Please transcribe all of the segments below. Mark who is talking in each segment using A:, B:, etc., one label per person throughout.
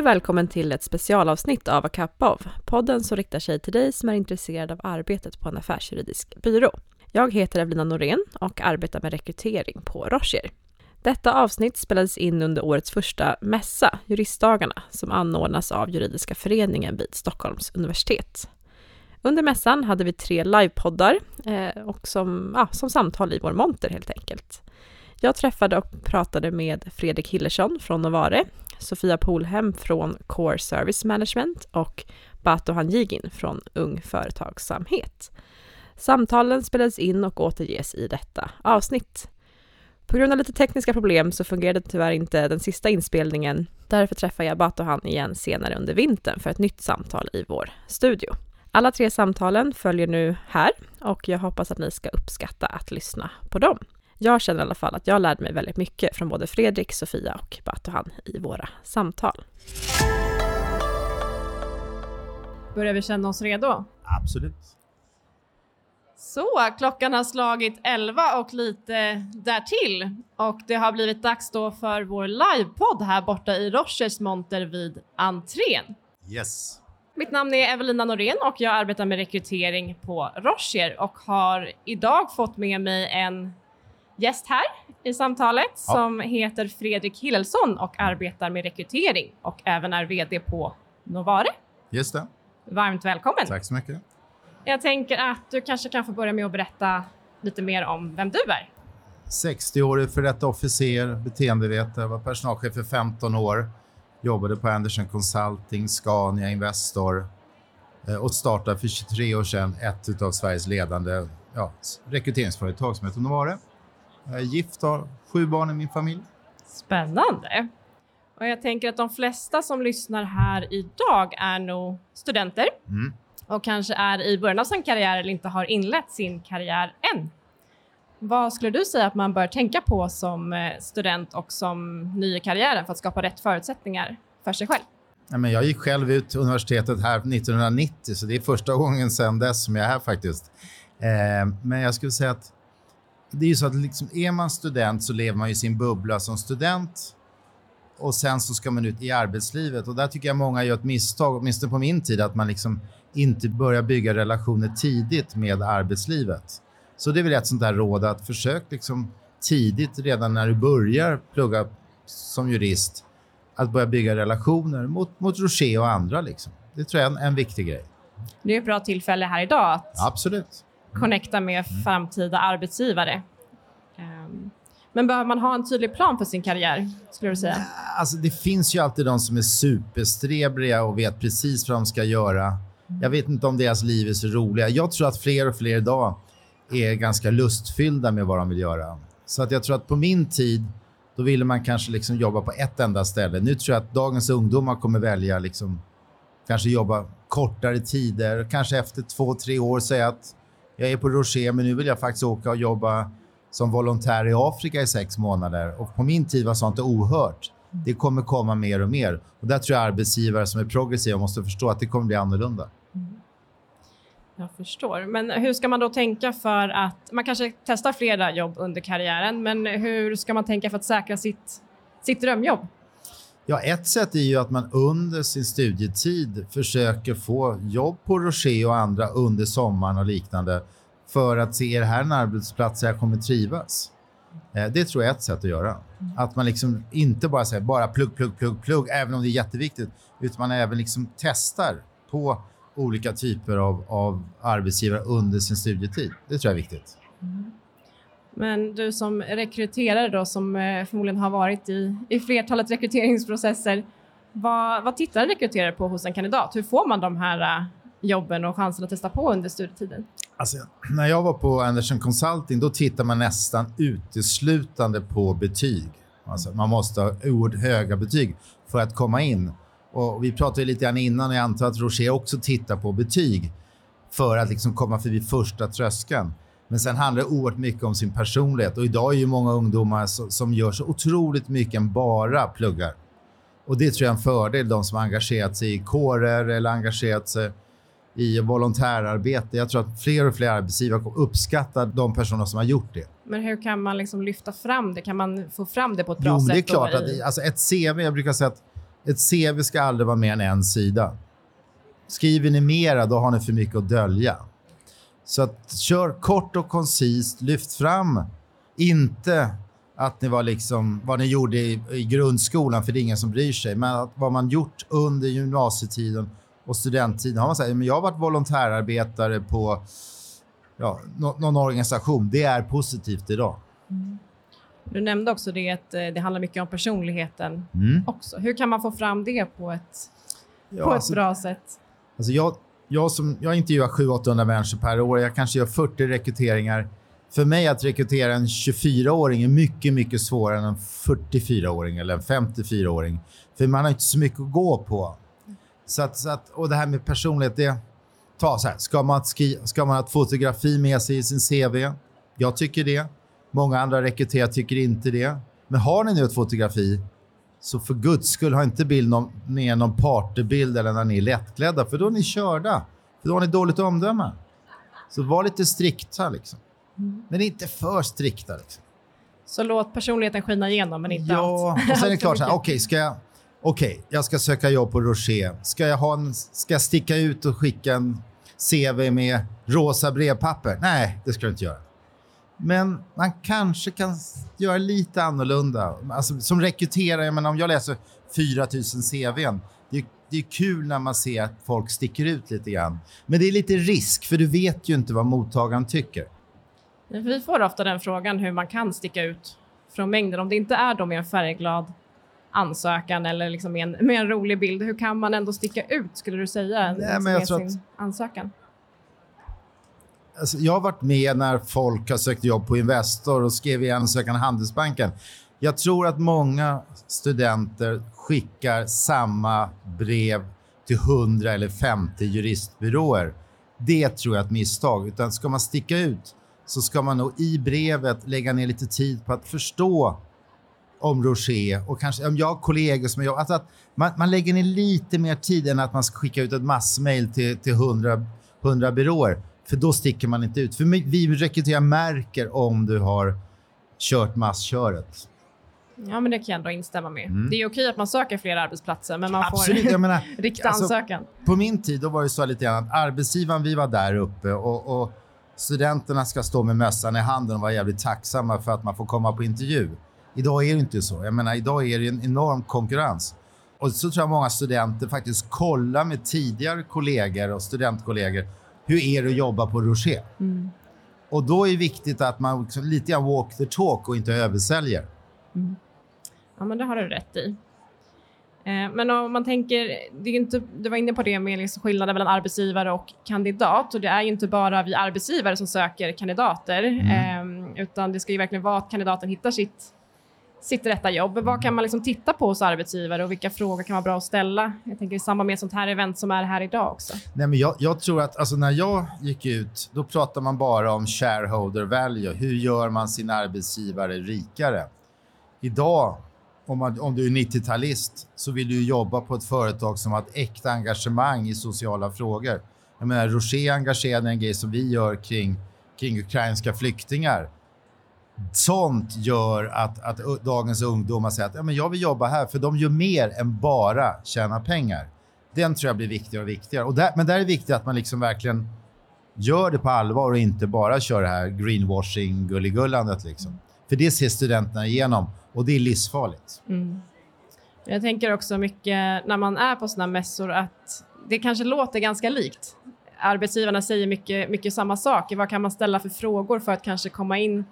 A: Och välkommen till ett specialavsnitt av A podden som riktar sig till dig som är intresserad av arbetet på en affärsjuridisk byrå. Jag heter Evelina Norén och arbetar med rekrytering på Rocher. Detta avsnitt spelades in under årets första mässa, Juristdagarna, som anordnas av Juridiska föreningen vid Stockholms universitet. Under mässan hade vi tre livepoddar eh, och som, ja, som samtal i vår monter helt enkelt. Jag träffade och pratade med Fredrik Hillersson från Novare, Sofia Polhem från Core Service Management och Bato Hanjigin från Ung Företagsamhet. Samtalen spelades in och återges i detta avsnitt. På grund av lite tekniska problem så fungerade tyvärr inte den sista inspelningen. Därför träffar jag Batohan igen senare under vintern för ett nytt samtal i vår studio. Alla tre samtalen följer nu här och jag hoppas att ni ska uppskatta att lyssna på dem. Jag känner i alla fall att jag lärde mig väldigt mycket från både Fredrik, Sofia och Batohan i våra samtal. Börjar vi känna oss redo?
B: Absolut.
A: Så, klockan har slagit 11 och lite därtill och det har blivit dags då för vår livepodd här borta i Rochers monter vid entrén.
B: Yes.
A: Mitt namn är Evelina Norén och jag arbetar med rekrytering på Rocher och har idag fått med mig en gäst här i samtalet ja. som heter Fredrik Hillelsson och arbetar med rekrytering och även är VD på Novare.
B: Just det.
A: Varmt välkommen.
B: Tack så mycket.
A: Jag tänker att du kanske kan få börja med att berätta lite mer om vem du är.
B: 60-årig för detta officer, beteendevetare, var personalchef för 15 år, jobbade på Anderson Consulting, Scania, Investor eh, och startade för 23 år sedan ett av Sveriges ledande ja, rekryteringsföretag som heter Novare. Jag är gift, har sju barn i min familj.
A: Spännande. Och jag tänker att de flesta som lyssnar här idag är nog studenter mm. och kanske är i början av sin karriär eller inte har inlett sin karriär än. Vad skulle du säga att man bör tänka på som eh, student och som ny i karriären för att skapa rätt förutsättningar för sig själv?
B: Men jag gick själv ut universitetet här 1990, så det är första gången sedan dess som jag är här faktiskt. Eh, men jag skulle säga att det är ju så att liksom, är man student så lever man i sin bubbla som student och sen så ska man ut i arbetslivet och där tycker jag många gör ett misstag, åtminstone på min tid, att man liksom inte börjar bygga relationer tidigt med arbetslivet. Så det är väl ett sånt där råd att försök liksom tidigt, redan när du börjar plugga som jurist, att börja bygga relationer mot, mot Rocher och andra. Liksom. Det tror jag är en, en viktig grej.
A: Det är ett bra tillfälle här idag att
B: Absolut
A: connecta med mm. framtida arbetsgivare. Um, men behöver man ha en tydlig plan för sin karriär? skulle du säga?
B: Alltså, det finns ju alltid de som är superstrebriga och vet precis vad de ska göra. Jag vet inte om deras liv är så roliga. Jag tror att fler och fler idag är ganska lustfyllda med vad de vill göra. Så att jag tror att på min tid, då ville man kanske liksom jobba på ett enda ställe. Nu tror jag att dagens ungdomar kommer välja liksom, kanske jobba kortare tider, kanske efter två, tre år säga att jag är på Rocher, men nu vill jag faktiskt åka och jobba som volontär i Afrika i sex månader. Och på min tid var sånt ohört. Det kommer komma mer och mer. Och där tror jag arbetsgivare som är progressiva måste förstå att det kommer bli annorlunda.
A: Jag förstår. Men hur ska man då tänka för att... Man kanske testar flera jobb under karriären, men hur ska man tänka för att säkra sitt, sitt drömjobb?
B: Ja, ett sätt är ju att man under sin studietid försöker få jobb på Rocher och andra under sommaren och liknande för att se, är det här en arbetsplats där jag kommer trivas? Eh, det tror jag är ett sätt att göra. Att man liksom inte bara säger bara plugg, plugg, plugg, plugg, även om det är jätteviktigt, utan man även liksom testar på olika typer av, av arbetsgivare under sin studietid. Det tror jag är viktigt. Mm.
A: Men du som rekryterare då, som eh, förmodligen har varit i, i flertalet rekryteringsprocesser, vad, vad tittar en rekryterare på hos en kandidat? Hur får man de här eh, jobben och chansen att testa på under studietiden?
B: Alltså, när jag var på Anderson Consulting, då tittar man nästan uteslutande på betyg. Alltså, man måste ha oerhört höga betyg för att komma in. Och vi pratade lite grann innan, och jag antar att Roger också tittar på betyg för att liksom komma förbi första tröskeln. Men sen handlar det oerhört mycket om sin personlighet och idag är ju många ungdomar som, som gör så otroligt mycket än bara pluggar. Och det tror jag är en fördel, de som har engagerat sig i kårer eller engagerat sig i volontärarbete. Jag tror att fler och fler arbetsgivare uppskattar de personer som har gjort det.
A: Men hur kan man liksom lyfta fram det? Kan man få fram det på ett bra
B: jo,
A: sätt?
B: Det är klart att i... alltså ett CV, jag brukar säga att ett CV ska aldrig vara mer än en sida. Skriver ni mera, då har ni för mycket att dölja. Så att, kör kort och koncist, lyft fram inte att ni var liksom, vad ni gjorde i, i grundskolan, för det är ingen som bryr sig, men att vad man gjort under gymnasietiden och studenttiden. Har man sagt, men jag har varit volontärarbetare på ja, någon organisation. Det är positivt idag.
A: Mm. Du nämnde också det att eh, det handlar mycket om personligheten mm. också. Hur kan man få fram det på ett, ja, på ett alltså, bra sätt?
B: Alltså jag, jag, som, jag intervjuar 700-800 människor per år. Jag kanske gör 40 rekryteringar. För mig att rekrytera en 24-åring är mycket, mycket svårare än en 44-åring eller en 54-åring. För man har inte så mycket att gå på. Så att, så att, och det här med personlighet, det... Ta så här, ska man, skri, ska man ha ett fotografi med sig i sin CV? Jag tycker det. Många andra rekryterare tycker inte det. Men har ni nu ett fotografi, så för guds skull ha inte bild någon, med någon partybild eller när ni är lättklädda, för då är ni körda. För då har ni dåligt omdöme. Så var lite strikta liksom. Mm. Men inte för strikta. Liksom.
A: Så låt personligheten skina igenom, men inte
B: ja, allt. Ja, och sen är det klart okej, okay, ska jag... Okay, jag ska söka jobb på Rocher. Ska jag, ha en, ska jag sticka ut och skicka en CV med rosa brevpapper? Nej, det ska du inte göra. Men man kanske kan göra lite annorlunda. Alltså, som rekryterare, jag menar, om jag läser 4000 CVn, det är, det är kul när man ser att folk sticker ut lite grann. Men det är lite risk, för du vet ju inte vad mottagaren tycker.
A: Vi får ofta den frågan hur man kan sticka ut från mängden. Om det inte är då med en färgglad ansökan eller liksom med, en, med en rolig bild, hur kan man ändå sticka ut skulle du säga Nej, men jag tror sin att, ansökan?
B: Alltså, jag har varit med när folk har sökt jobb på Investor och skrev i ansökan Handelsbanken. Jag tror att många studenter skickar samma brev till 100 eller 50 juristbyråer. Det tror jag är ett misstag. Utan ska man sticka ut så ska man nog i brevet lägga ner lite tid på att förstå om Roger och kanske om jag har kollegor som jag... Alltså att man, man lägger ner lite mer tid än att man ska skicka ut ett massmail till, till 100, 100 byråer. För då sticker man inte ut. För vi rekryterar märker om du har kört massköret.
A: Ja, men det kan jag ändå instämma med. Mm. Det är okej att man söker fler arbetsplatser, men man Absolut, får menar, rikta alltså, ansökan.
B: På min tid då var det så lite grann att arbetsgivaren, vi var där uppe och, och studenterna ska stå med mössan i handen och vara jävligt tacksamma för att man får komma på intervju. Idag är det inte så. Jag menar, idag är det en enorm konkurrens. Och så tror jag många studenter faktiskt kollar med tidigare kollegor och studentkollegor. Hur är det att jobba på Rocher? Mm. Och då är det viktigt att man liksom lite grann walk the talk och inte översäljer. Mm.
A: Ja, men det har du rätt i. Eh, men om man tänker, det är inte, du var inne på det med liksom skillnaden mellan arbetsgivare och kandidat och det är ju inte bara vi arbetsgivare som söker kandidater mm. eh, utan det ska ju verkligen vara att kandidaten hittar sitt sitt rätta jobb. Vad kan man liksom titta på hos arbetsgivare och vilka frågor kan vara bra att ställa? Jag tänker i samband med sånt här event som är här idag också.
B: Nej, men jag, jag tror att alltså, när jag gick ut, då pratade man bara om shareholder value. Hur gör man sin arbetsgivare rikare? Idag, om, man, om du är 90-talist, så vill du jobba på ett företag som har ett äkta engagemang i sociala frågor. Jag menar, Rocher engagerade en grej som vi gör kring, kring ukrainska flyktingar sånt gör att, att dagens ungdomar säger att ja, men jag vill jobba här, för de gör mer än bara tjäna pengar. Den tror jag blir viktigare och viktigare. Och där, men där är det viktigt att man liksom verkligen gör det på allvar och inte bara kör det här greenwashing gulligullandet. Liksom. För det ser studenterna igenom och det är livsfarligt. Mm.
A: Jag tänker också mycket när man är på sådana mässor att det kanske låter ganska likt. Arbetsgivarna säger mycket, mycket samma sak. Vad kan man ställa för frågor för att kanske komma in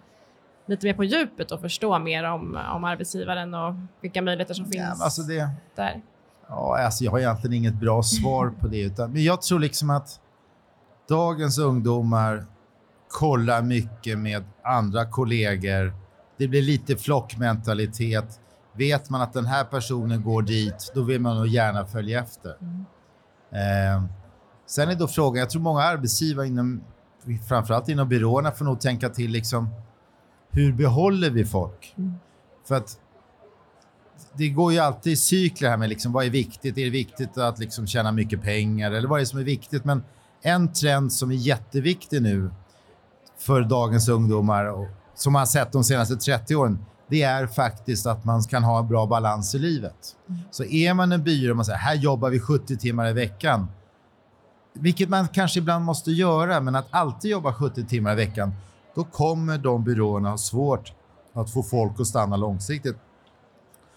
A: lite mer på djupet och förstå mer om, om arbetsgivaren och vilka möjligheter som finns ja, alltså det, där?
B: Ja, alltså jag har egentligen inget bra svar på det. Utan, men jag tror liksom att dagens ungdomar kollar mycket med andra kollegor. Det blir lite flockmentalitet. Vet man att den här personen går dit, då vill man nog gärna följa efter. Mm. Eh, sen är då frågan, jag tror många arbetsgivare inom, framförallt inom byråerna får nog tänka till liksom, hur behåller vi folk? Mm. För att det går ju alltid i cykler här med liksom, vad är viktigt? Är det viktigt att liksom tjäna mycket pengar eller vad är det som är viktigt? Men en trend som är jätteviktig nu för dagens ungdomar och som man har sett de senaste 30 åren, det är faktiskt att man kan ha en bra balans i livet. Så är man en byrå och man säger här jobbar vi 70 timmar i veckan, vilket man kanske ibland måste göra, men att alltid jobba 70 timmar i veckan, då kommer de byråerna ha svårt att få folk att stanna långsiktigt.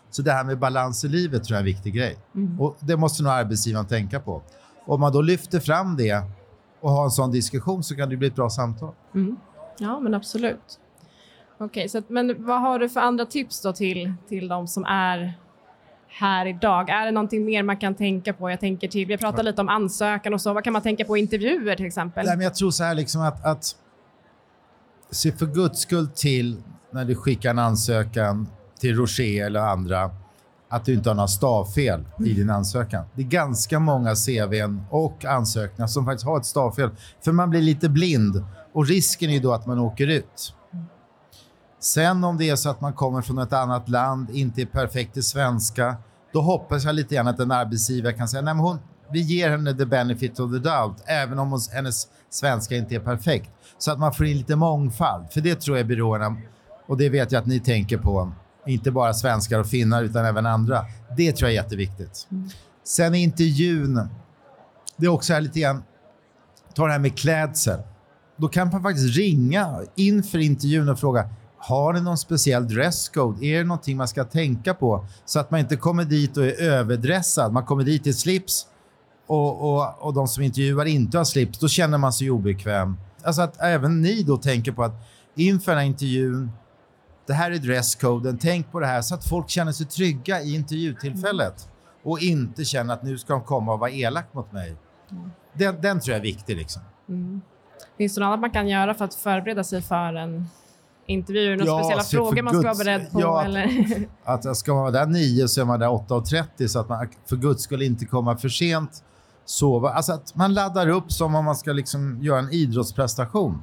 B: Så det här med balans i livet tror jag är en viktig grej. Och det måste nog arbetsgivaren tänka på. Om man då lyfter fram det och har en sån diskussion så kan det bli ett bra samtal.
A: Ja, men absolut. Okej, så att, men vad har du för andra tips då till, till de som är här idag? Är det någonting mer man kan tänka på? Jag tänker till, vi pratat lite om ansökan och så. Vad kan man tänka på i intervjuer till exempel?
B: Nej, men jag tror så här liksom att, att se för guds skull till när du skickar en ansökan till Rocher eller andra att du inte har några stavfel i din ansökan. Det är ganska många CVn och ansökningar som faktiskt har ett stavfel. För man blir lite blind och risken är då att man åker ut. Sen om det är så att man kommer från ett annat land, inte är perfekt i svenska, då hoppas jag lite grann att en arbetsgivare kan säga nej men hon, vi ger henne the benefit of the doubt, även om hon, hennes svenska inte är perfekt. Så att man får in lite mångfald, för det tror jag byråerna, och det vet jag att ni tänker på, inte bara svenskar och finnar utan även andra. Det tror jag är jätteviktigt. Sen är intervjun, det är också här lite grann, ta det här med klädsel. Då kan man faktiskt ringa inför intervjun och fråga har ni någon speciell dresscode? Är det någonting man ska tänka på? Så att man inte kommer dit och är överdressad. Man kommer dit i slips och, och, och de som intervjuar inte har slips. Då känner man sig obekväm. Alltså att även ni då tänker på att inför den här intervjun, det här är dresscoden, tänk på det här så att folk känner sig trygga i intervjutillfället och inte känner att nu ska de komma och vara elak mot mig. Den, den tror jag är viktig. Liksom.
A: Finns det något annat man kan göra för att förbereda sig för en intervju? Några
B: Ja,
A: speciella frågor man ska vara beredd på?
B: ja,
A: eller?
B: Att ska man vara där 9 så är man där 8.30 så att man för guds skull inte komma för sent. Sova. Alltså att man laddar upp som om man ska liksom göra en idrottsprestation.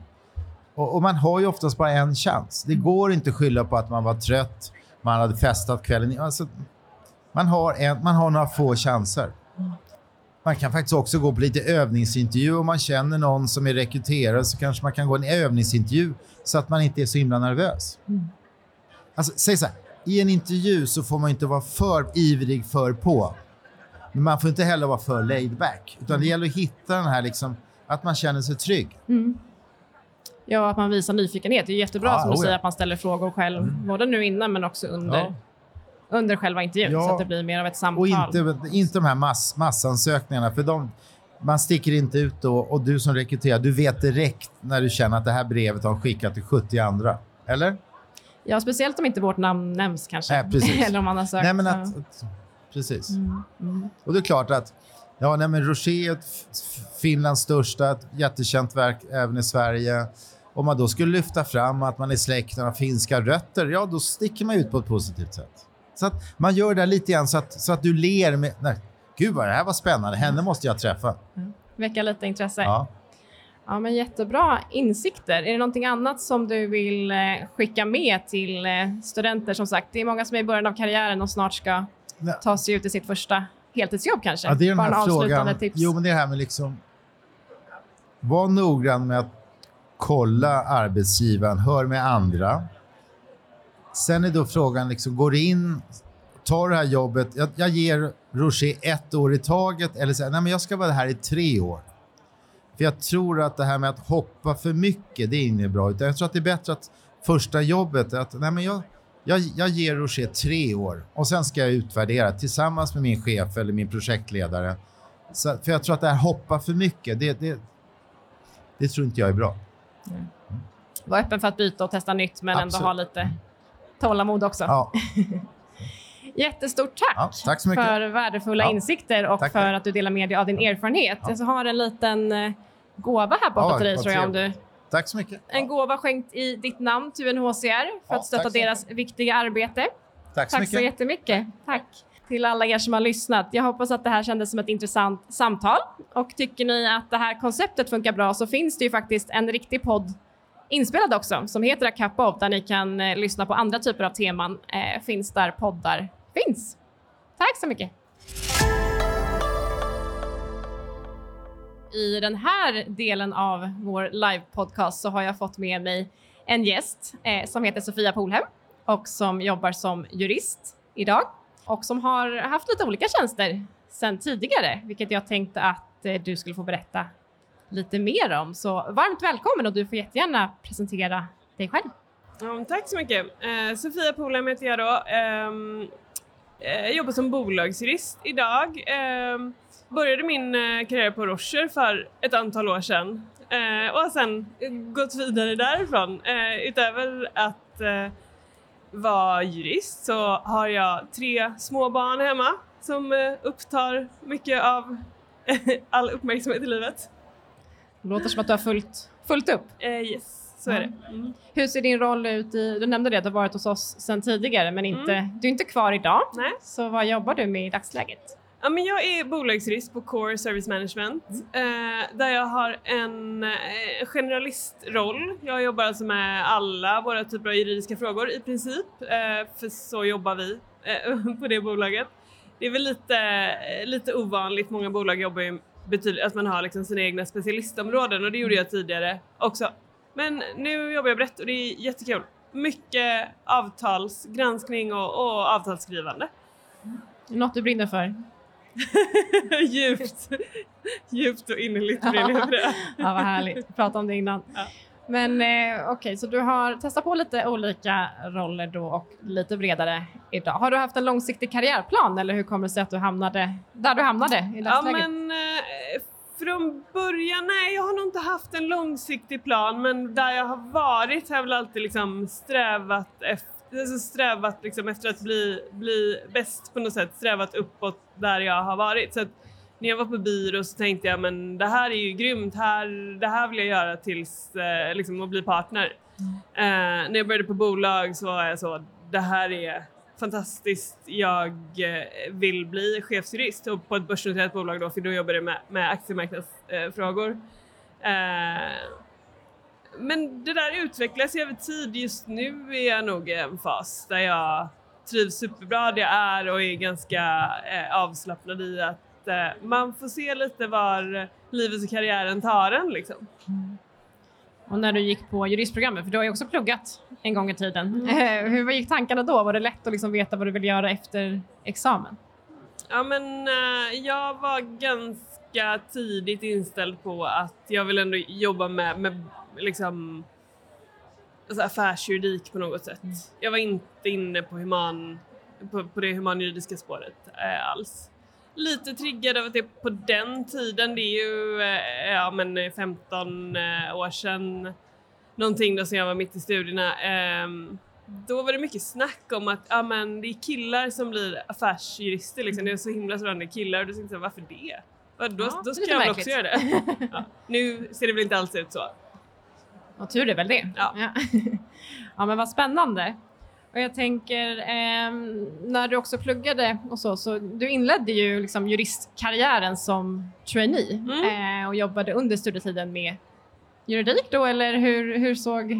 B: Och, och man har ju oftast bara en chans. Det går inte att skylla på att man var trött, man hade festat kvällen alltså, man, har en, man har några få chanser. Man kan faktiskt också gå på lite övningsintervju om man känner någon som är rekryterare så kanske man kan gå en övningsintervju så att man inte är så himla nervös. Alltså, säg så här, i en intervju så får man inte vara för ivrig för på. Men man får inte heller vara för laid back. Utan det gäller att hitta den här liksom, att man känner sig trygg.
A: Ja, att man visar nyfikenhet. Det är jättebra
B: Ja,
A: som du
B: oh ja.
A: säger att man ställer frågor själv, både nu innan men också under,
B: Ja.
A: under själva intervjun
B: Ja.
A: så att det blir mer av ett samtal.
B: Och inte, inte de här mass, massansökningarna. För de, man sticker inte ut då och du som rekryterar, du vet direkt när du känner att det här brevet har skickat till 70 andra. Eller?
A: Ja, speciellt om inte vårt namn nämns kanske.
B: Nej, precis.
A: Eller om man har sökt.
B: Nej, men att, att, precis. Och det är klart att ja, nej, men Rocher är Finlands största, ett jättekänt verk även i Sverige. Om man då skulle lyfta fram att man är släkten av finska rötter, ja då sticker man ut på ett positivt sätt. Så att man gör det lite grann så att, så att du ler med, nej, gud vad det här var spännande, henne måste jag träffa.
A: Väcka lite intresse. Ja.
B: Ja.
A: men jättebra insikter. Är det någonting annat som du vill eh, skicka med till eh, studenter? Som sagt, det är många som är i början av karriären och snart ska. Ta sig ut i sitt första heltidsjobb kanske.
B: Ja, det är den här frågan.
A: tips.
B: Jo, men det här med liksom... Var noggrann med att kolla arbetsgivaren, hör med andra. Sen är då frågan, liksom, går in, tar det här jobbet, jag, jag ger Rocher ett år i taget eller säger nej men jag ska vara här i tre år. För jag tror att det här med att hoppa för mycket, det är inget bra. Utan jag tror att det är bättre att första jobbet, att nej men jag, jag, jag ger Rocher tre år och sen ska jag utvärdera tillsammans med min chef eller min projektledare. Så, för jag tror att det här hoppa för mycket, det, det, det tror inte jag är bra.
A: Var öppen för att byta och testa nytt men ändå
B: Absolut.
A: ha lite tålamod också.
B: Ja,
A: Jättestort tack,
B: Ja, tack
A: för värdefulla
B: Ja.
A: insikter och
B: Tack,
A: för
B: tack.
A: att du delar med dig av din erfarenhet.
B: Ja.
A: Jag har en liten eh, gåva här borta till dig tror jag. Om du.
B: Tack så mycket.
A: en gåva skänkt i ditt namn till UNHCR för att stötta deras viktiga arbete.
B: Tack så
A: Tack
B: mycket.
A: så jättemycket. Tack till alla er som har lyssnat. Jag hoppas att det här kändes som ett intressant samtal. Och tycker ni att det här konceptet funkar bra så finns det ju faktiskt en riktig podd inspelad också som heter A Cup of där ni kan eh, lyssna på andra typer av teman. Eh, finns där poddar finns. Tack så mycket. I den här delen av vår live-podcast så har jag fått med mig en gäst eh, som heter Sofia Polhem. och som jobbar som jurist idag och som har haft lite olika tjänster sedan tidigare, vilket jag tänkte att eh, du skulle få berätta lite mer om. Så varmt välkommen och du får jättegärna presentera dig själv.
C: Ja, tack så mycket. Eh, Sofia Polhem heter jag då. Ehm, eh, jobbar som bolagsjurist idag. Ehm, Började min eh, karriär på Rocher för ett antal år sedan eh, och har sen gått vidare därifrån. Eh, utöver att eh, vara jurist så har jag tre små barn hemma som eh, upptar mycket av all uppmärksamhet i livet.
A: Det låter som att du har fullt, fullt upp.
C: Eh, yes, så är det. Mm.
A: Hur ser din roll ut i, du nämnde det att du har varit hos oss sedan tidigare men inte,
C: Mm.
A: du är inte kvar idag.
C: Nej.
A: Så vad jobbar du med i dagsläget?
C: Ja, men jag är bolagsjurist på Core Service Management eh, där jag har en eh, generalistroll. Jag jobbar alltså med alla våra typer av juridiska frågor i princip, eh, för så jobbar vi eh, på det bolaget. Det är väl lite, eh, lite ovanligt, många bolag jobbar ju betyder att man har liksom sina egna specialistområden och det gjorde jag tidigare också. Men nu jobbar jag brett och det är jättekul. Mycket avtalsgranskning och, och avtalsskrivande.
A: Något du brinner för?
C: djupt, djupt och innerligt brinner jag för det.
A: Ja, vad härligt. Vi pratade om det innan.
C: Ja.
A: Men eh, okej, så du har testat på lite olika roller då och lite bredare idag. Har du haft en långsiktig karriärplan eller hur kommer det sig att du hamnade där du hamnade i
C: Ja
A: dagsläget?
C: men eh, från början, nej jag har nog inte haft en långsiktig plan men där jag har varit har jag väl alltid liksom strävat efter, alltså strävat liksom efter att bli, bli bäst på något sätt, strävat uppåt där jag har varit. Så när jag var på byrå så tänkte jag men det här är ju grymt, här, det här vill jag göra tills eh, liksom att bli partner. Eh, när jag började på bolag så var jag så, det här är fantastiskt, jag eh, vill bli chefsjurist och på ett börsnoterat bolag då, för då jobbade jag med, med aktiemarknadsfrågor. Eh, men det där utvecklas över tid. Just nu är jag nog i en fas där jag trivs superbra där jag är och är ganska eh, avslappnad i att eh, man får se lite var livet och karriären tar en liksom.
A: Och när du gick på juristprogrammet, för du har ju också pluggat en gång i tiden.
C: Mm.
A: Eh, hur gick tankarna då? Var det lätt att liksom veta vad du vill göra efter examen?
C: Ja men eh, jag var ganska tidigt inställd på att jag vill ändå jobba med, med liksom alltså affärsjuridik på något sätt. Jag var inte inne på, human, på, på det humanjuridiska spåret eh, alls. Lite triggad av att det på den tiden, det är ju eh, ja, men 15 eh, år sedan, någonting då som jag var mitt i studierna. ehm, då var det mycket snack om att ja, men det är killar som blir affärsjurister. Liksom. Det är så himla strålande killar och då tänkte jag varför det? Då,
A: Ja,
C: då ska jag väl också göra det. Ja. Nu ser det väl inte alls ut så.
A: Och tur är väl det.
C: Ja.
A: ja. Ja, men vad spännande. Och jag tänker, ehm, när du också pluggade och så, så du inledde ju liksom juristkarriären som trainee
C: Mm.
A: eh, och jobbade under studietiden med juridik då, eller hur, hur såg eh,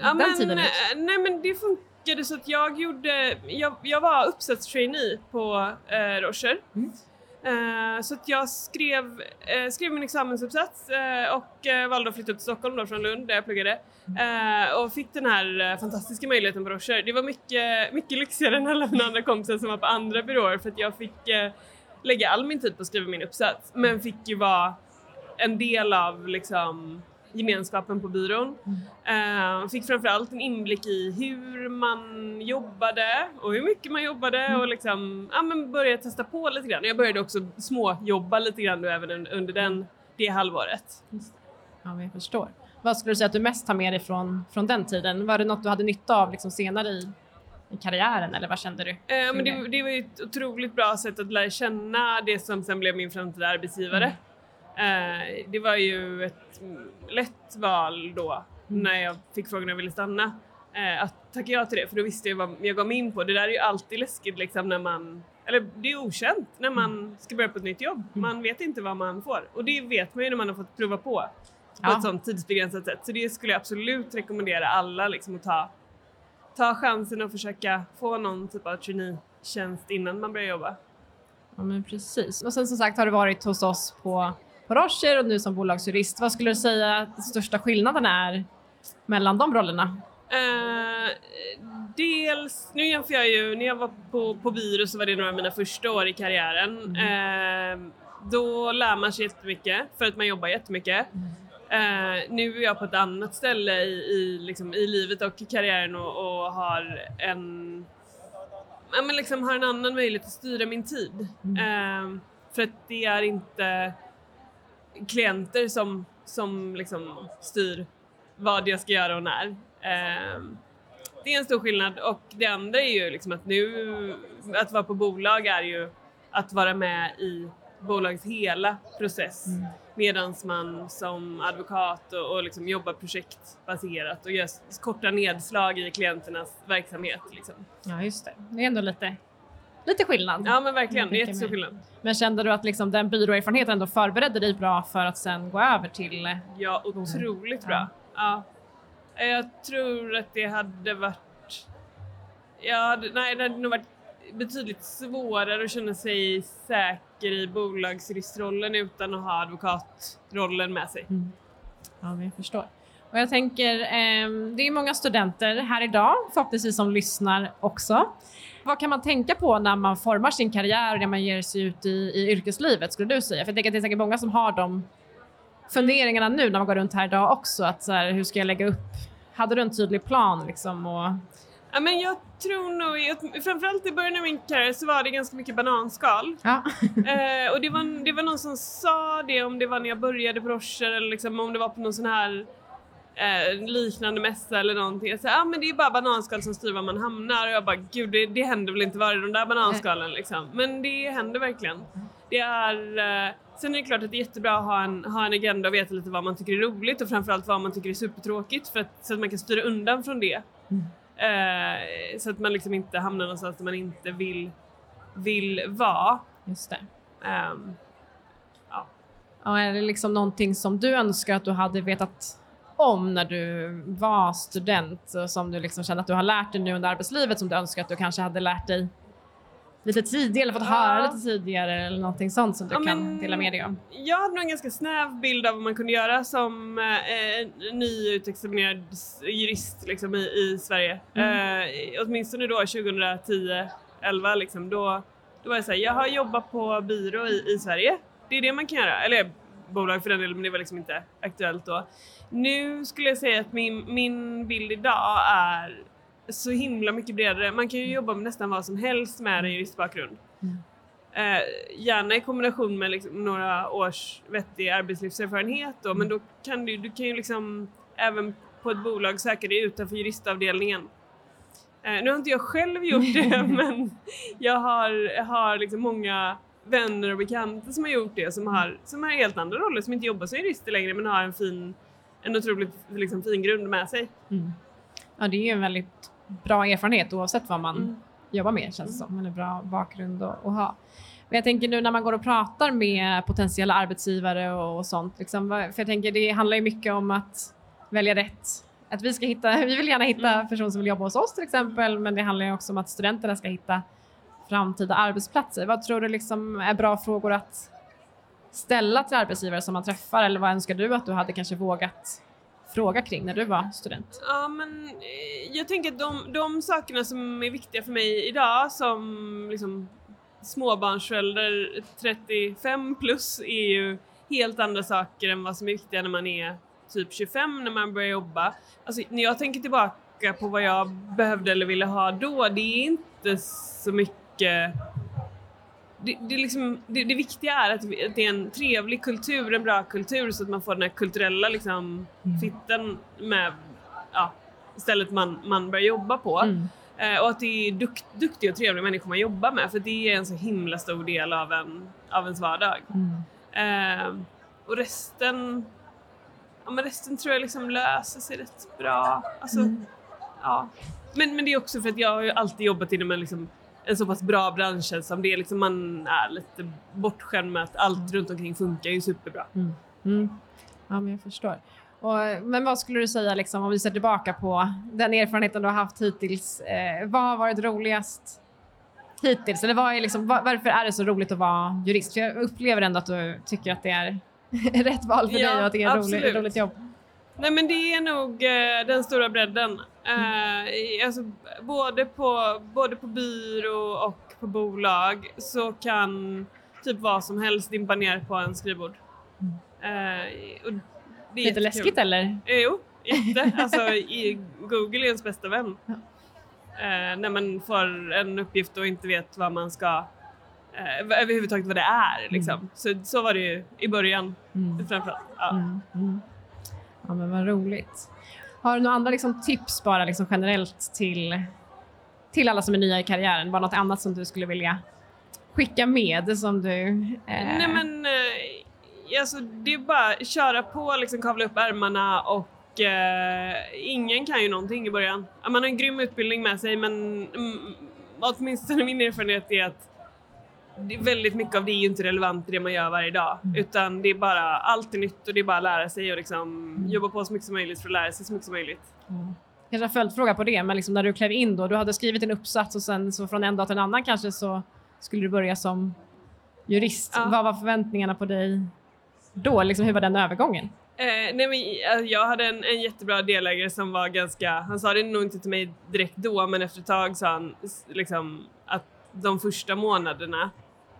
C: Ja,
A: den
C: men,
A: tiden ut?
C: eh, Nej men det funkade så att jag gjorde, jag, jag var uppsatstrainee på eh, Rocher.
A: Mm.
C: Eh, så att jag skrev, eh, skrev min examensuppsats eh, och valde att flytta upp till Stockholm då från Lund där jag pluggade. Och fick den här fantastiska möjligheten på Rocher. Det var mycket, mycket lyxigare än alla mina andra kompisar som var på andra byråer för att jag fick lägga all min tid på att skriva min uppsats men fick ju vara en del av liksom gemenskapen på byrån. Eh, fick framförallt en inblick i hur man jobbade och hur mycket man jobbade och liksom, ja, men började testa på lite grann. Jag började också småjobba lite grann även un- under den, det halvåret.
A: Ja, jag förstår. Vad skulle du säga att du mest tar med dig från, från den tiden? Var det något du hade nytta av liksom senare i, i karriären eller vad kände du?
C: Eh, men
A: Mm.
C: det, det var ju ett otroligt bra sätt att lära känna det som sen blev min framtida arbetsgivare. Eh, det var ju ett mm, lätt val då när jag fick frågan om jag ville stanna. Eh, att tacka ja till det för då visste jag vad jag gav mig in på. Det där är ju alltid läskigt liksom när man, eller det är okänt när man ska börja på ett nytt jobb. Man vet inte vad man får och det vet man ju när man har fått prova på på
A: Ja.
C: ett sånt tidsbegränsat sätt. Så det skulle jag absolut rekommendera alla liksom att ta, ta chansen och försöka få någon typ av traineetjänst innan man börjar jobba.
A: Ja, men precis. Och sen som sagt har du varit hos oss på, på Rocher och nu som bolagsjurist. Vad skulle du säga att största skillnaden är mellan de rollerna?
C: Eh, dels, nu jämför jag ju, när jag var på, på byrå så var det några av mina första år i karriären. Eh, då lär man sig jättemycket för att man jobbar jättemycket. Eh, nu är jag på ett annat ställe i, i, liksom, i livet och i karriären och, och har en ja, men liksom har en annan möjlighet att styra min tid. Eh, för att det är inte klienter som, som liksom styr vad jag ska göra och när. Eh, det är en stor skillnad och det andra är ju liksom att nu, att vara på bolag är ju att vara med i bolagets hela process mm. medan man som advokat och, och liksom jobbar projektbaserat och gör korta nedslag i klienternas verksamhet. Liksom.
A: Ja, just det. Det är ändå lite, lite skillnad.
C: Ja, men verkligen. Det är jättestor skillnad.
A: Men kände du att liksom den byråerfarenheten ändå förberedde dig bra för att sen gå över till?
C: Ja, otroligt bra. Ja. Jag tror att det hade varit... Ja, nej, det hade nog varit betydligt svårare att känna sig säker i bolagsjuristrollen utan att ha advokatrollen med sig. Mm.
A: Ja, men jag förstår. Och jag tänker, eh, det är många studenter här idag, förhoppningsvis som lyssnar också. Vad kan man tänka på när man formar sin karriär och när man ger sig ut i, i yrkeslivet skulle du säga? För jag tänker att det är säkert många som har de funderingarna nu när man går runt här idag också. Att så här, hur ska jag lägga upp? Hade du en tydlig plan liksom? Och...
C: Ja, men jag tror nog, framförallt i början av min karriär så var det ganska mycket bananskal. Ja. eh, och det var, det var någon som sa det om det var när jag började på Rocher eller liksom, om det var på någon sån här eh, liknande mässa eller någonting. Jag sa, ah, men det är bara bananskal som styr var man hamnar och jag bara gud det, det händer väl inte varje de där bananskalen liksom. Men det händer verkligen. Det är, eh, sen är det klart att det är jättebra att ha en, ha en agenda och veta lite vad man tycker är roligt och framförallt vad man tycker är supertråkigt för att, så att man kan styra undan från det. Mm. Eh, så att man liksom inte hamnar någonstans där man inte vill, vill vara.
A: Just det. Um, ja. ja. Är det liksom någonting som du önskar att du hade vetat om när du var student som du liksom känner att du har lärt dig nu under arbetslivet som du önskar att du kanske hade lärt dig lite tidigare eller fått ja. höra lite tidigare eller någonting sånt som du ja, kan dela med dig om?
C: Jag hade nog en ganska snäv bild av vad man kunde göra som eh, nyutexaminerad jurist liksom, i, i Sverige. Mm. Eh, åtminstone då 2010, 11 liksom, då, då var jag såhär, jag har jobbat på byrå i, i Sverige. Det är det man kan göra. Eller bolag för den delen, men det var liksom inte aktuellt då. Nu skulle jag säga att min, min bild idag är så himla mycket bredare. Man kan ju jobba med nästan vad som helst med en juristbakgrund. Mm. Eh, gärna i kombination med liksom några års vettig arbetslivserfarenhet då, men då kan du, du kan ju liksom även på ett bolag söka dig utanför juristavdelningen. Eh, nu har inte jag själv gjort det, men jag har, har liksom många vänner och bekanta som har gjort det, som har, som har helt andra roller, som inte jobbar som jurister längre men har en fin, en otroligt liksom, fin grund med sig. Mm.
A: Ja, det är ju en väldigt bra erfarenhet oavsett vad man mm. jobbar med känns det som. Eller bra bakgrund att, att ha. Men jag tänker nu när man går och pratar med potentiella arbetsgivare och, och sånt. Liksom, för jag tänker det handlar ju mycket om att välja rätt. Att vi ska hitta, vi vill gärna hitta mm. personer som vill jobba hos oss till exempel. Men det handlar ju också om att studenterna ska hitta framtida arbetsplatser. Vad tror du liksom är bra frågor att ställa till arbetsgivare som man träffar? Eller vad önskar du att du hade kanske vågat fråga kring när du var student?
C: Ja, men eh, jag tänker att de, de sakerna som är viktiga för mig idag som liksom småbarnsförälder 35 plus är ju helt andra saker än vad som är viktiga när man är typ 25 när man börjar jobba. Alltså när jag tänker tillbaka på vad jag behövde eller ville ha då, det är inte så mycket det, det, liksom, det, det, viktiga är att det är en trevlig kultur, en bra kultur så att man får den här kulturella liksom, mm. fitten med ja, stället man, man börjar jobba på. Mm. Eh, och att det är dukt, duktiga och trevliga människor man jobbar med för det är en så himla stor del av, en, av ens vardag. Mm. Eh, och resten, ja, men resten tror jag liksom löser sig rätt bra. Alltså, mm. ja. men, men det är också för att jag har ju alltid jobbat inom en liksom, en så pass bra bransch som det är. Liksom man är lite bortskämd med att allt runt omkring funkar ju superbra. Mm.
A: Mm. Ja, men jag förstår. Och, men vad skulle du säga liksom, om vi ser tillbaka på den erfarenheten du har haft hittills? Eh, vad har varit roligast hittills? Eller vad är liksom, var, varför är det så roligt att vara jurist? För jag upplever ändå att du tycker att det är rätt val för ja, dig och att det är ett roligt, roligt jobb.
C: Nej men det är nog eh, den stora bredden. Eh, alltså, både, på, både på byrå och på bolag så kan typ vad som helst dimpa ner på en skrivbord. Eh, och det är
D: Lite
C: jättekul.
D: läskigt eller?
C: Eh, jo, jätte. Alltså, i, Google är ens bästa vän.
D: Ja.
C: Eh, när man får en uppgift och inte vet vad man ska eh, överhuvudtaget vad det är. Liksom. Så, så var det ju i början
D: Mm.
C: framförallt. Ja.
D: Mm. Mm. Ja men vad roligt. Har du några andra liksom, tips bara liksom, generellt till, till alla som är nya i karriären? Bara något annat som du skulle vilja skicka med som du... Eh,
C: Nej men eh, alltså, det är bara att köra på, liksom kavla upp ärmarna och eh, ingen kan ju någonting i början. Man har en grym utbildning med sig men mm, åtminstone min erfarenhet är att det är väldigt mycket av det är ju inte relevant i det man gör varje dag utan det är bara, allt är nytt och det är bara att lära sig och liksom jobba på så mycket som möjligt för att lära sig så mycket som möjligt.
D: Mm. Kanske en följdfråga på det, men liksom när du klev in då, du hade skrivit en uppsats och sen så från en dag till en annan kanske så skulle du börja som jurist.
C: Ja.
D: Vad var förväntningarna på dig då? Liksom, hur var den övergången?
C: Eh, nej men, eh, jag hade en, en jättebra delägare som var ganska, han sa det nog inte till mig direkt då men efter ett tag sa han liksom att de första månaderna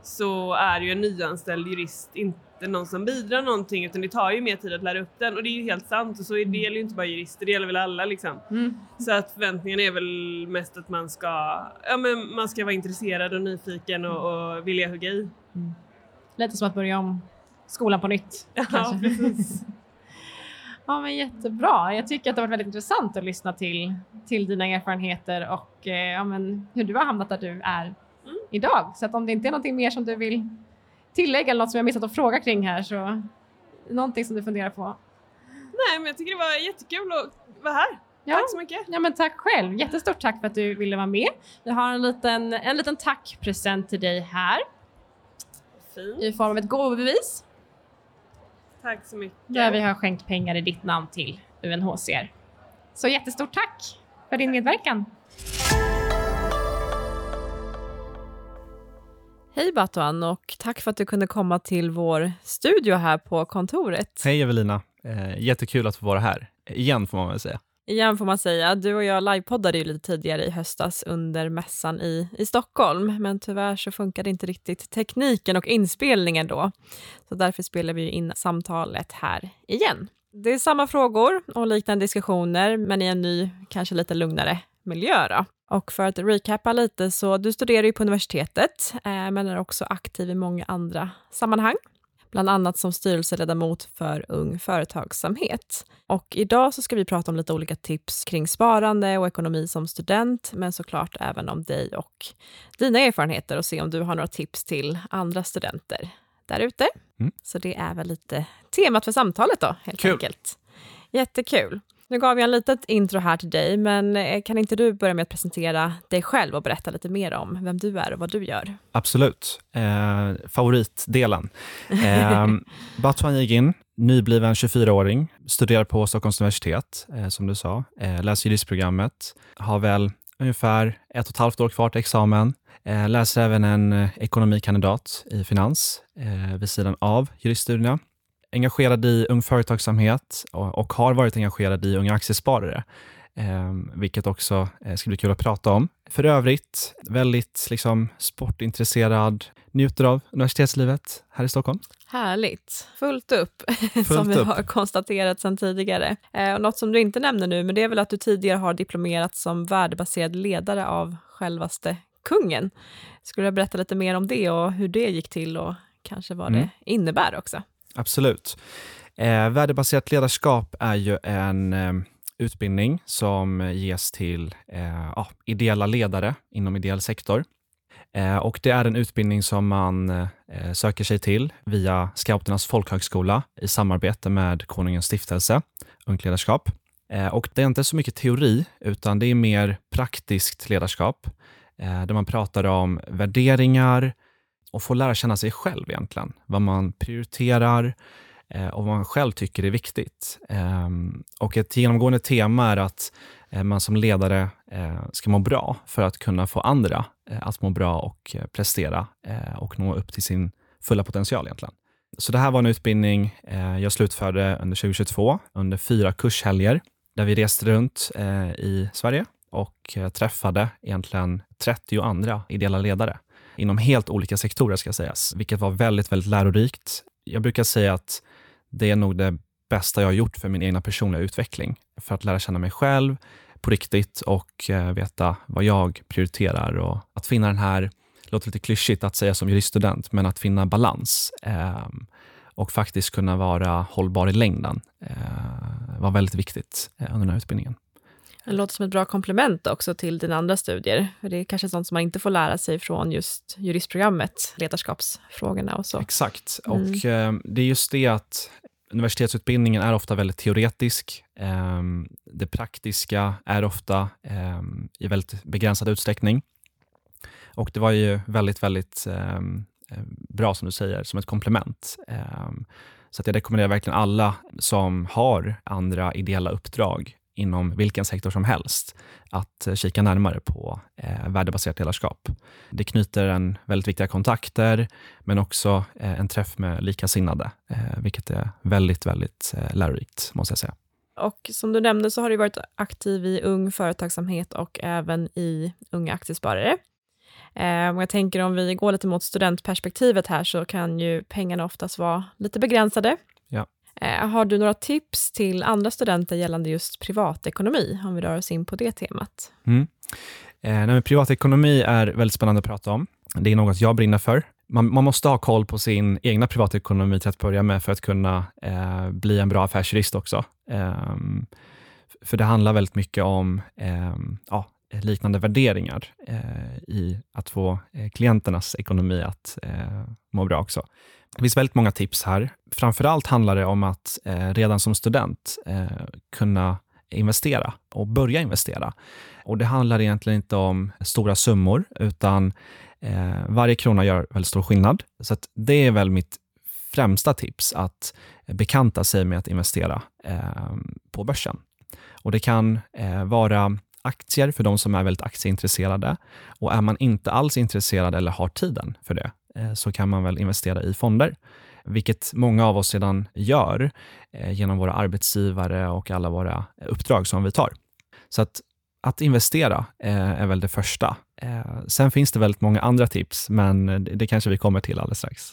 C: så är ju en nyanställd jurist inte någon som bidrar någonting utan det tar ju mer tid att lära upp den och det är ju helt sant och så är det gäller ju inte bara jurister, det gäller väl alla liksom.
D: Mm.
C: Så att förväntningen är väl mest att man ska, ja men man ska vara intresserad och nyfiken och, och vilja hugga i.
D: Lite som att börja om skolan på nytt.
C: Ja
D: kanske.
C: precis.
D: Ja, men jättebra. Jag tycker att det har varit väldigt intressant att lyssna till, till dina erfarenheter och eh, ja, men hur du har hamnat där du är
C: Mm.
D: Idag. Så om det inte är någonting mer som du vill tillägga eller något som jag missat att fråga kring här så någonting som du funderar på.
C: Nej men jag tycker det var jättekul att vara här.
D: Ja.
C: Tack så mycket.
D: Ja, men tack själv. Jättestort tack för att du ville vara med. Vi har en liten, en liten tackpresent till dig här
C: Fint.
D: i form av ett gåvobevis
C: Tack så mycket.
D: där vi har skänkt pengar i ditt namn till UNHCR. Så jättestort tack för din medverkan.
A: Hej Batuan och tack för att du kunde komma till vår studio här på kontoret.
E: Hej Evelina, eh, jättekul att få vara här. Igen får man väl säga.
A: Igen får man säga, du och jag livepoddade ju lite tidigare i höstas under mässan i, i Stockholm, men tyvärr så funkade inte riktigt tekniken och inspelningen då. Så därför spelar vi in samtalet här igen. Det är samma frågor och liknande diskussioner, men i en ny, kanske lite lugnare miljö då. Och för att recappa lite, så du studerar ju på universitetet, eh, men är också aktiv i många andra sammanhang bland annat som styrelseledamot för Ung Företagsamhet. Och idag så ska vi prata om lite olika tips kring sparande och ekonomi som student, men såklart även om dig och dina erfarenheter och se om du har några tips till andra studenter där ute.
E: Mm.
A: Så det är väl lite temat för samtalet då, helt
E: Kul.
A: enkelt. Jättekul. Nu gav jag en litet intro här till dig, men eh, kan inte du börja med att presentera dig själv och berätta lite mer om vem du är och vad du gör?
E: Absolut. Eh, favoritdelen. Eh, Batuan Yigin, nybliven 24-åring, studerar på Stockholms universitet, eh, som du sa. Eh, läser juristprogrammet, har väl ungefär ett och ett halvt år kvar till examen. Eh, läser även en eh, ekonomikandidat i finans eh, vid sidan av juriststudierna. Engagerad i Ung Företagsamhet och, och har varit engagerad i Unga Aktiesparare. Eh, vilket också eh, ska bli kul att prata om. För övrigt, väldigt liksom, sportintresserad, njuter av universitetslivet här i Stockholm.
A: Härligt. Fullt upp, som
E: Fullt
A: vi
E: upp.
A: har konstaterat sedan tidigare. Eh, och något som du inte nämner nu, men det är väl att du tidigare har diplomerat som värdebaserad ledare av självaste kungen. Skulle du berätta lite mer om det och hur det gick till och kanske vad
E: Mm.
A: det innebär också?
E: Absolut. Eh, värdebaserat ledarskap är ju en eh, utbildning som ges till eh, ja, ideella ledare inom ideell sektor. Eh, och det är en utbildning som man eh, söker sig till via Scouternas folkhögskola i samarbete med Konungens stiftelse, Ungt ledarskap. Eh, och det är inte så mycket teori, utan det är mer praktiskt ledarskap, eh, där man pratar om värderingar och få lära känna sig själv egentligen. Vad man prioriterar eh, och vad man själv tycker är viktigt. Ehm, och ett genomgående tema är att eh, man som ledare eh, ska må bra för att kunna få andra eh, att må bra och eh, prestera eh, och nå upp till sin fulla potential egentligen. Så det här var en utbildning eh, jag slutförde under 2022 under fyra kurshelger där vi reste runt eh, i Sverige och eh, träffade egentligen 30 andra ideella ledare inom helt olika sektorer ska sägas, vilket var väldigt, väldigt lärorikt. Jag brukar säga att det är nog det bästa jag har gjort för min egna personliga utveckling, för att lära känna mig själv på riktigt och eh, veta vad jag prioriterar och att finna den här, det låter lite klyschigt att säga som juriststudent, men att finna balans eh, och faktiskt kunna vara hållbar i längden eh, var väldigt viktigt eh, under den här utbildningen.
A: Det låter som ett bra komplement också till dina andra studier. För det är kanske sånt som man inte får lära sig från just juristprogrammet, ledarskapsfrågorna och så.
E: Exakt,
A: Mm.
E: och eh, det är just det att universitetsutbildningen är ofta väldigt teoretisk. Eh, det praktiska är ofta eh, i väldigt begränsad utsträckning. Och det var ju väldigt, väldigt eh, bra, som du säger, som ett komplement. Eh, så att jag rekommenderar verkligen alla som har andra ideella uppdrag inom vilken sektor som helst, att eh, kika närmare på eh, värdebaserat ledarskap. Det knyter en väldigt viktiga kontakter, men också eh, en träff med likasinnade, eh, vilket är väldigt, väldigt eh, lärorikt, måste jag säga.
A: Och som du nämnde så har du varit aktiv i Ung Företagsamhet och även i Unga Aktiesparare. Eh, och jag tänker om vi går lite mot studentperspektivet här så kan ju pengarna oftast vara lite begränsade. Eh, har du några tips till andra studenter gällande just privatekonomi, om vi rör oss in på det temat?
E: Mm. Eh, nej, privatekonomi är väldigt spännande att prata om. Det är något jag brinner för. Man, man måste ha koll på sin egna privatekonomi till att börja med för att kunna eh, bli en bra affärsjurist också. Eh, för det handlar väldigt mycket om ehm, ja, liknande värderingar eh, i att få eh, klienternas ekonomi att eh, må bra också. Det finns väldigt många tips här. Framförallt handlar det om att eh, redan som student eh, kunna investera och börja investera. Och Det handlar egentligen inte om stora summor, utan eh, varje krona gör väldigt stor skillnad. Så att det är väl mitt främsta tips, att bekanta sig med att investera eh, på börsen. Och Det kan eh, vara aktier för de som är väldigt aktieintresserade. Och är man inte alls intresserad eller har tiden för det, eh, så kan man väl investera i fonder vilket många av oss sedan gör eh, genom våra arbetsgivare och alla våra uppdrag som vi tar. Så att, att investera eh, är väl det första. Sen finns det väldigt många andra tips, men det, det kanske vi kommer till alldeles strax.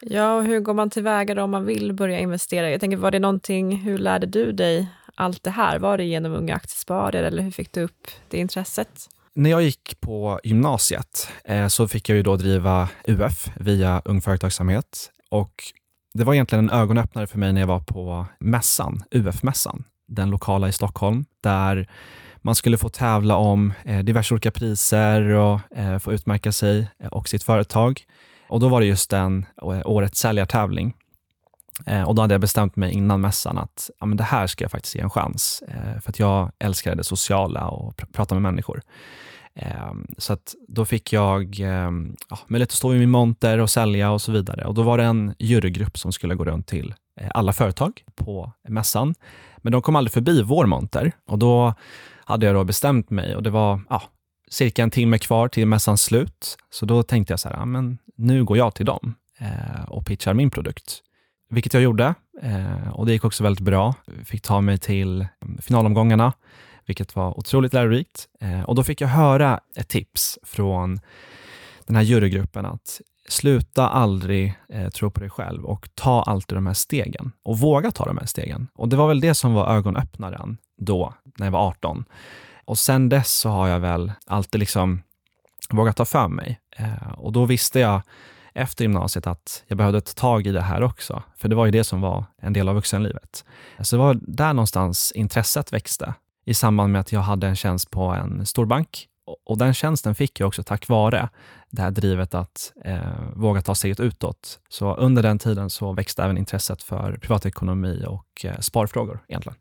A: Ja, och hur går man tillväga då om man vill börja investera? Jag tänker, var det någonting, hur lärde du dig allt det här? Var det genom Unga Aktiesparare eller hur fick du upp det intresset?
E: När jag gick på gymnasiet eh, så fick jag ju då driva UF via Ung Företagsamhet och det var egentligen en ögonöppnare för mig när jag var på mässan, UF-mässan, den lokala i Stockholm, där man skulle få tävla om eh, diverse olika priser och eh, få utmärka sig eh, och sitt företag. Och då var det just den eh, årets säljartävling. Eh, och då hade jag bestämt mig innan mässan att ja, men det här ska jag faktiskt ge en chans. Eh, för att jag älskar det sociala och pr prata med människor. Ehm, så att då fick jag ehm, ja, möjlighet att stå i min monter och sälja och så vidare. Och Då var det en jurygrupp som skulle gå runt till eh, alla företag på mässan. Men de kom aldrig förbi vår monter och då hade jag då bestämt mig och det var ja, cirka en timme kvar till mässans slut. Så då tänkte jag så här, ja, men nu går jag till dem eh, och pitchar min produkt. Vilket jag gjorde eh, och det gick också väldigt bra. Fick ta mig till mm, finalomgångarna vilket var otroligt lärorikt. Eh, och då fick jag höra ett tips från den här jurygruppen att sluta aldrig eh, tro på dig själv och ta alltid de här stegen och våga ta de här stegen. Och det var väl det som var ögonöppnaren då, när jag var 18. Och sen dess så har jag väl alltid liksom vågat ta för mig. Eh, och då visste jag efter gymnasiet att jag behövde ta tag i det här också, för det var ju det som var en del av vuxenlivet. Så det var där någonstans intresset växte i samband med att jag hade en tjänst på en storbank. Och den tjänsten fick jag också tack vare det här drivet att eh, våga ta steget utåt. Så under den tiden så växte även intresset för privatekonomi och eh, sparfrågor egentligen.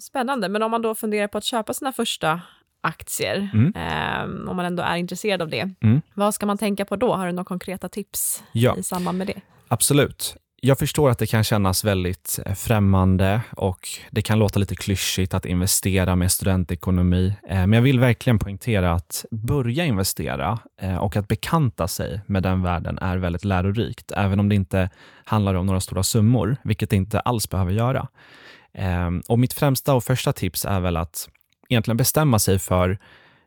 A: Spännande, men om man då funderar på att köpa sina första aktier,
E: Mm.
A: eh, om man ändå är intresserad av det,
E: Mm.
A: vad ska man tänka på då? Har du några konkreta tips
E: Ja.
A: i samband med det?
E: Absolut. Jag förstår att det kan kännas väldigt eh, främmande och det kan låta lite klyschigt att investera med studentekonomi. Eh, Men jag vill verkligen poängtera att börja investera eh, och att bekanta sig med den världen är väldigt lärorikt, även om det inte handlar om några stora summor, vilket det inte alls behöver göra. Ehm, och mitt främsta och första tips är väl att egentligen bestämma sig för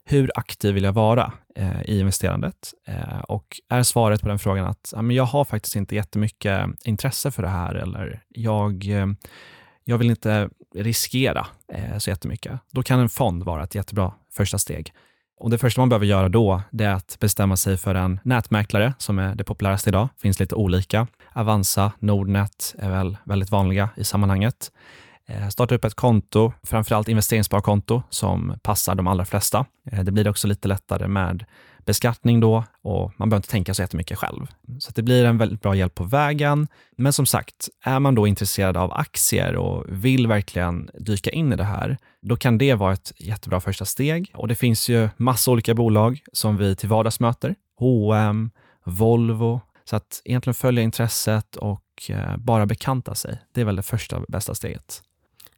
E: hur aktiv vill jag vara eh, i investerandet? Eh, och är svaret på den frågan att ja, men jag har faktiskt inte jättemycket intresse för det här eller jag, eh, jag vill inte riskera eh, så jättemycket. Då kan en fond vara ett jättebra första steg. Och Det första man behöver göra då det är att bestämma sig för en nätmäklare som är det populäraste idag. Det finns lite olika. Avanza, Nordnet är väl väldigt vanliga i sammanhanget. Eh, starta upp ett konto, framförallt investeringssparkonto som passar de allra flesta. Eh, det blir också lite lättare med beskattning då och man behöver inte tänka så jättemycket själv. Så det blir en väldigt bra hjälp på vägen. Men som sagt, är man då intresserad av aktier och vill verkligen dyka in i det här, då kan det vara ett jättebra första steg. Och det finns ju massa olika bolag som vi till vardags möter. H&M, Volvo. Så att egentligen följa intresset och eh, bara bekanta sig. Det är väl det första bästa steget.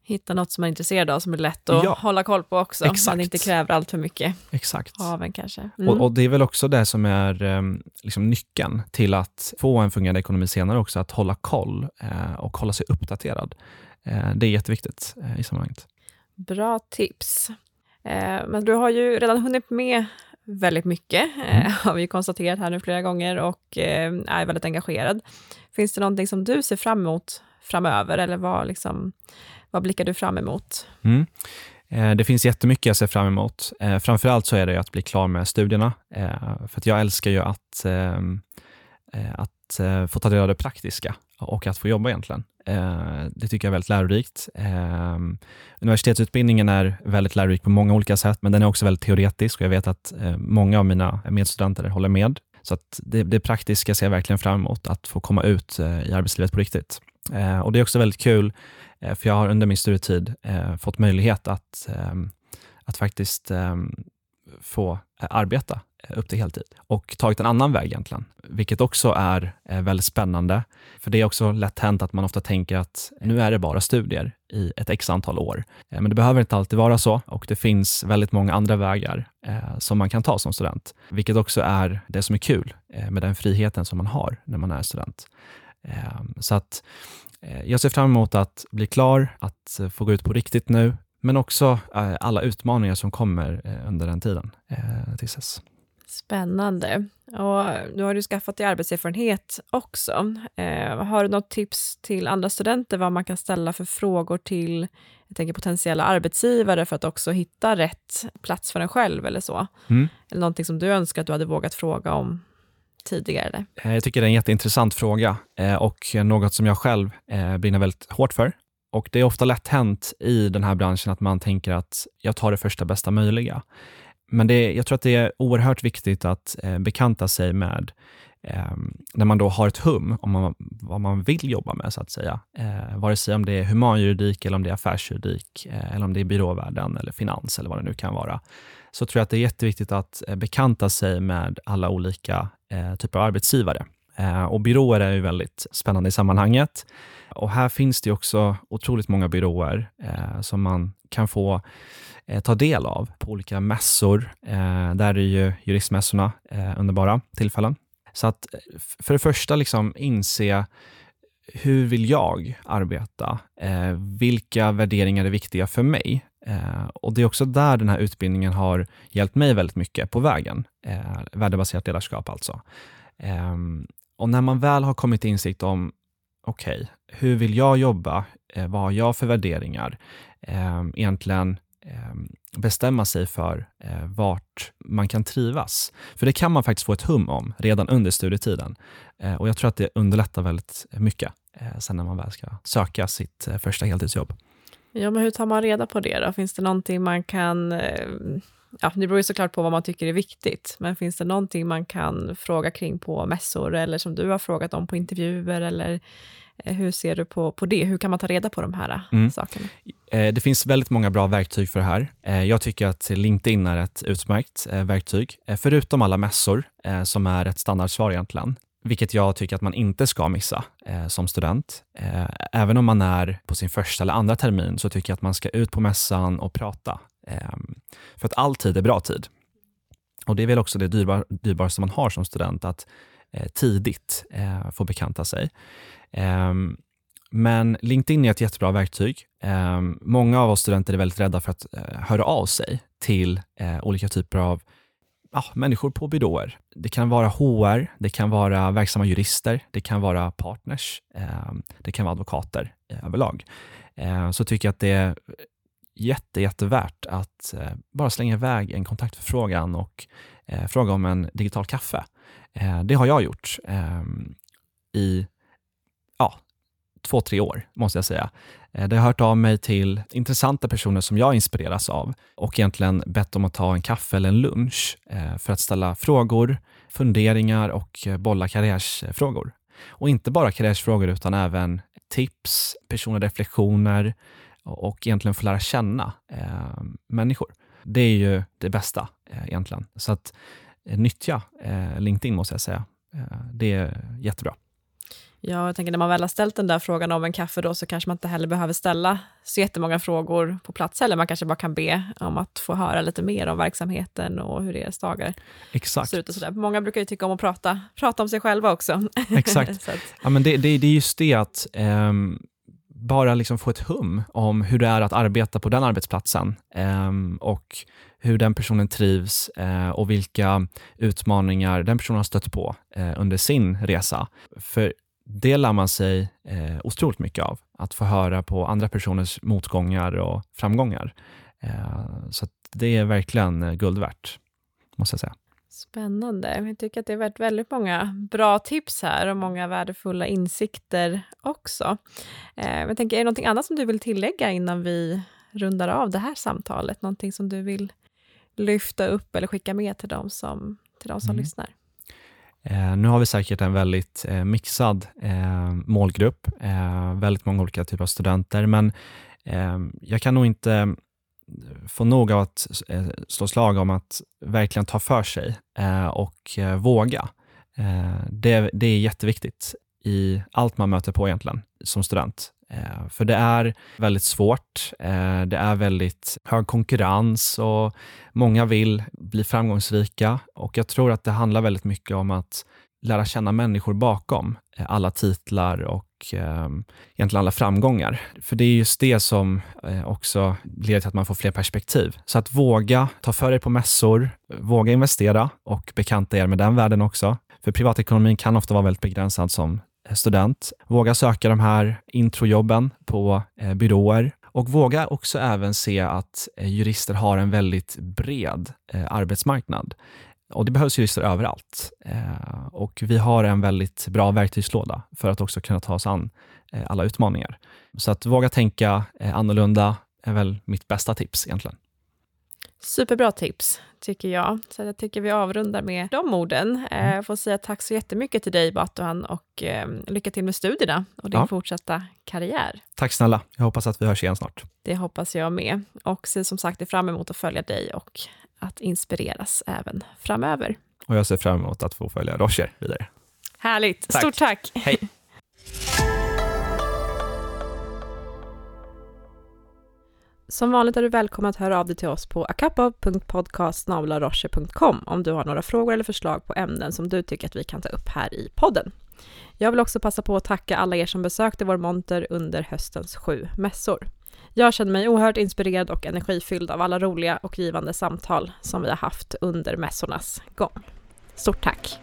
A: Hitta något som man är intresserad av som är lätt att
E: Ja.
A: hålla koll på också.
E: Exakt.
A: Man inte kräver allt för mycket
E: Exakt.
A: av en kanske. Mm.
E: Och, och Det är väl också det som är eh, liksom nyckeln till att få en fungerande ekonomi senare också, att hålla koll eh, och hålla sig uppdaterad. Eh, det är jätteviktigt eh, i sammanhanget.
A: Bra tips. Eh, men du har ju redan hunnit med väldigt mycket, eh,
E: Mm.
A: har vi konstaterat här nu flera gånger, och eh, är väldigt engagerad. Finns det någonting som du ser fram emot framöver, eller vad, liksom, vad blickar du fram emot?
E: Mm. Eh, det finns jättemycket jag ser fram emot. Framför Framförallt så är det ju att bli klar med studierna. Eh, för att jag älskar ju att, att få ta del av det praktiska och att få jobba egentligen. Det tycker jag är väldigt lärorikt. Universitetsutbildningen är väldigt lärorik på många olika sätt, men den är också väldigt teoretisk och jag vet att många av mina medstudenter håller med. Så att det, det praktiska ser jag verkligen fram emot, att få komma ut i arbetslivet på riktigt. Och Det är också väldigt kul Eh, för jag har under min studietid eh, fått möjlighet att, ehm, att faktiskt ehm, få eh, arbeta eh, upp till heltid och tagit en annan väg egentligen, vilket också är eh, väldigt spännande. För det är också lätt hänt att man ofta tänker att nu är det bara studier i ett x antal år. Men det behöver inte alltid vara så och det finns väldigt många andra vägar som man kan ta som student, vilket också är det som är kul med den friheten som man har när man är student. Ehm, så att jag ser fram emot att bli klar, att eh, få gå ut på riktigt nu, men också eh, alla utmaningar som kommer eh, under den tiden eh, tills dess.
A: Spännande. Och nu har du skaffat dig arbetserfarenhet också. Eh, har du något tips till andra studenter vad man kan ställa för frågor till jag tänker potentiella arbetsgivare för att också hitta rätt plats för en själv eller så?
E: Mm.
A: Eller någonting som du önskar att du hade vågat fråga om tidigare?
E: Eh, jag tycker det är en jätteintressant fråga eh, och något som jag själv eh, brinner väldigt hårt för. Och Det är ofta lätt hänt i den här branschen att man tänker att jag tar det första bästa möjliga. Men det, jag tror att det är oerhört viktigt att bekanta sig med ehm, när man då har ett hum om man, vad man vill jobba med, så att säga. Eh, vare sig om det är humanjuridik, eller om det är affärsjuridik, eh, eller om det är byråvärlden, eller finans, eller vad det nu kan vara, så tror jag att det är jätteviktigt att bekanta sig med alla olika eh, typer av arbetsgivare. Eh, och byråer är ju väldigt spännande i sammanhanget. Och här finns det ju också otroligt många byråer eh, som man kan få eh, ta del av på olika mässor. Eh, där är ju juristmässorna eh, underbara tillfällen. Så att för det första liksom inse hur vill jag arbeta? Eh, vilka värderingar är viktiga för mig? Eh, och Det är också där den här utbildningen har hjälpt mig väldigt mycket på vägen. Eh, värdebaserat ledarskap alltså. Eh, och när man väl har kommit till insikt om, okej, hur vill jag jobba? Eh, vad har jag för värderingar? Eh, egentligen eh, bestämma sig för eh, vart man kan trivas. För det kan man faktiskt få ett hum om redan under studietiden. Eh, och jag tror att det underlättar väldigt mycket eh, sen när man väl ska söka sitt eh, första heltidsjobb.
A: Ja, men hur tar man reda på det då? Finns det någonting man kan... eh, Ja, det beror ju såklart på vad man tycker är viktigt, men finns det någonting man kan fråga kring på mässor eller som du har frågat om på intervjuer eller eh, hur ser du på, på det? Hur kan man ta reda på de här eh,
E: Mm.
A: sakerna?
E: Det finns väldigt många bra verktyg för det här. Jag tycker att LinkedIn är ett utmärkt verktyg, förutom alla mässor som är ett standardsvar egentligen, vilket jag tycker att man inte ska missa eh, som student. Eh, Även om man är på sin första eller andra termin så tycker jag att man ska ut på mässan och prata. Eh, För att all tid är bra tid. Och det är väl också det dyrbar, dyrbaraste man har som student, att eh, tidigt eh, få bekanta sig. Ehm, men LinkedIn är ett jättebra verktyg. Eh, många av oss studenter är väldigt rädda för att eh, höra av sig till eh, olika typer av ja, människor på byråer. Det kan vara HR, det kan vara verksamma jurister, det kan vara partners, eh, det kan vara advokater eh, överlag. Eh, så tycker jag att det är jätte, jättevärt att eh, bara slänga iväg en kontaktförfrågan och eh, fråga om en digital kaffe. Eh, det har jag gjort ehm, i två, tre år, måste jag säga. Eh, det har hört av mig till intressanta personer som jag inspireras av och egentligen bett om att ta en kaffe eller en lunch eh, för att ställa frågor, funderingar och eh, bolla karriärsfrågor. Och inte bara karriärsfrågor utan även tips, personliga reflektioner och egentligen få lära känna eh, människor. Det är ju det bästa eh, egentligen. Så att eh, nyttja LinkedIn måste jag säga. det är jättebra.
A: Ja, jag tänker när man väl har ställt den där frågan om en kaffe då, så kanske man inte heller behöver ställa så jättemånga frågor på plats heller. Man kanske bara kan be om att få höra lite mer om verksamheten och hur deras dagar
E: Exakt.
A: ser ut och sådär. Många brukar ju tycka om att prata, prata om sig själva också.
E: Exakt. att... ja, men det, det, det, är just det att um, bara liksom få ett hum om hur det är att arbeta på den arbetsplatsen um, och hur den personen trivs uh, och vilka utmaningar den personen har stött på uh, under sin resa. För det lär man sig eh, otroligt mycket av, att få höra på andra personers motgångar och framgångar. Eh, så det är verkligen eh, guld värt, måste jag säga.
A: Spännande. Jag tycker att det har varit väldigt många bra tips här och många värdefulla insikter också. Eh, jag tänker, är det någonting annat som du vill tillägga innan vi rundar av det här samtalet? Någonting som du vill lyfta upp eller skicka med till dem som, till de som mm. lyssnar?
E: Eh, nu har vi säkert en väldigt eh, mixad eh, målgrupp, eh, väldigt många olika typer av studenter, men eh, jag kan nog inte få nog av att eh, slå slag om att verkligen ta för sig eh, och eh, våga. Eh, det, det är jätteviktigt i allt man möter på egentligen som student. Eh, för det är väldigt svårt, eh, det är väldigt hög konkurrens och många vill bli framgångsrika och jag tror att det handlar väldigt mycket om att lära känna människor bakom eh, alla titlar och eh, egentligen alla framgångar. För det är just det som eh, också leder till att man får fler perspektiv. Så att våga ta för er på mässor, våga investera och bekanta er med den världen också. För privatekonomin kan ofta vara väldigt begränsad som student. Våga söka de här introjobben på eh, byråer och våga också även se att eh, jurister har en väldigt bred eh, arbetsmarknad. Och det behövs jurister överallt. Och vi har en väldigt bra verktygslåda för att också kunna ta oss an alla utmaningar. Så att våga tänka annorlunda är väl mitt bästa tips egentligen.
A: Superbra tips, tycker jag. Så jag tycker vi avrundar med de orden. Mm. Jag får säga tack så jättemycket till dig, Batuhan, och eh, lycka till med studierna och din ja. fortsatta karriär.
E: Tack snälla. Jag hoppas att vi hörs igen snart.
A: Det hoppas jag med. Och ser som sagt fram emot att följa dig och att inspireras även framöver.
E: Och jag ser fram emot att få följa Roger vidare.
A: Härligt. Tack. Stort tack.
E: Hej.
A: Som vanligt är du välkommen att höra av dig till oss på akapov.podcast.com om du har några frågor eller förslag på ämnen som du tycker att vi kan ta upp här i podden. Jag vill också passa på att tacka alla er som besökte vår monter under höstens sju mässor. Jag känner mig oerhört inspirerad och energifylld av alla roliga och givande samtal som vi har haft under mässornas gång. Stort tack!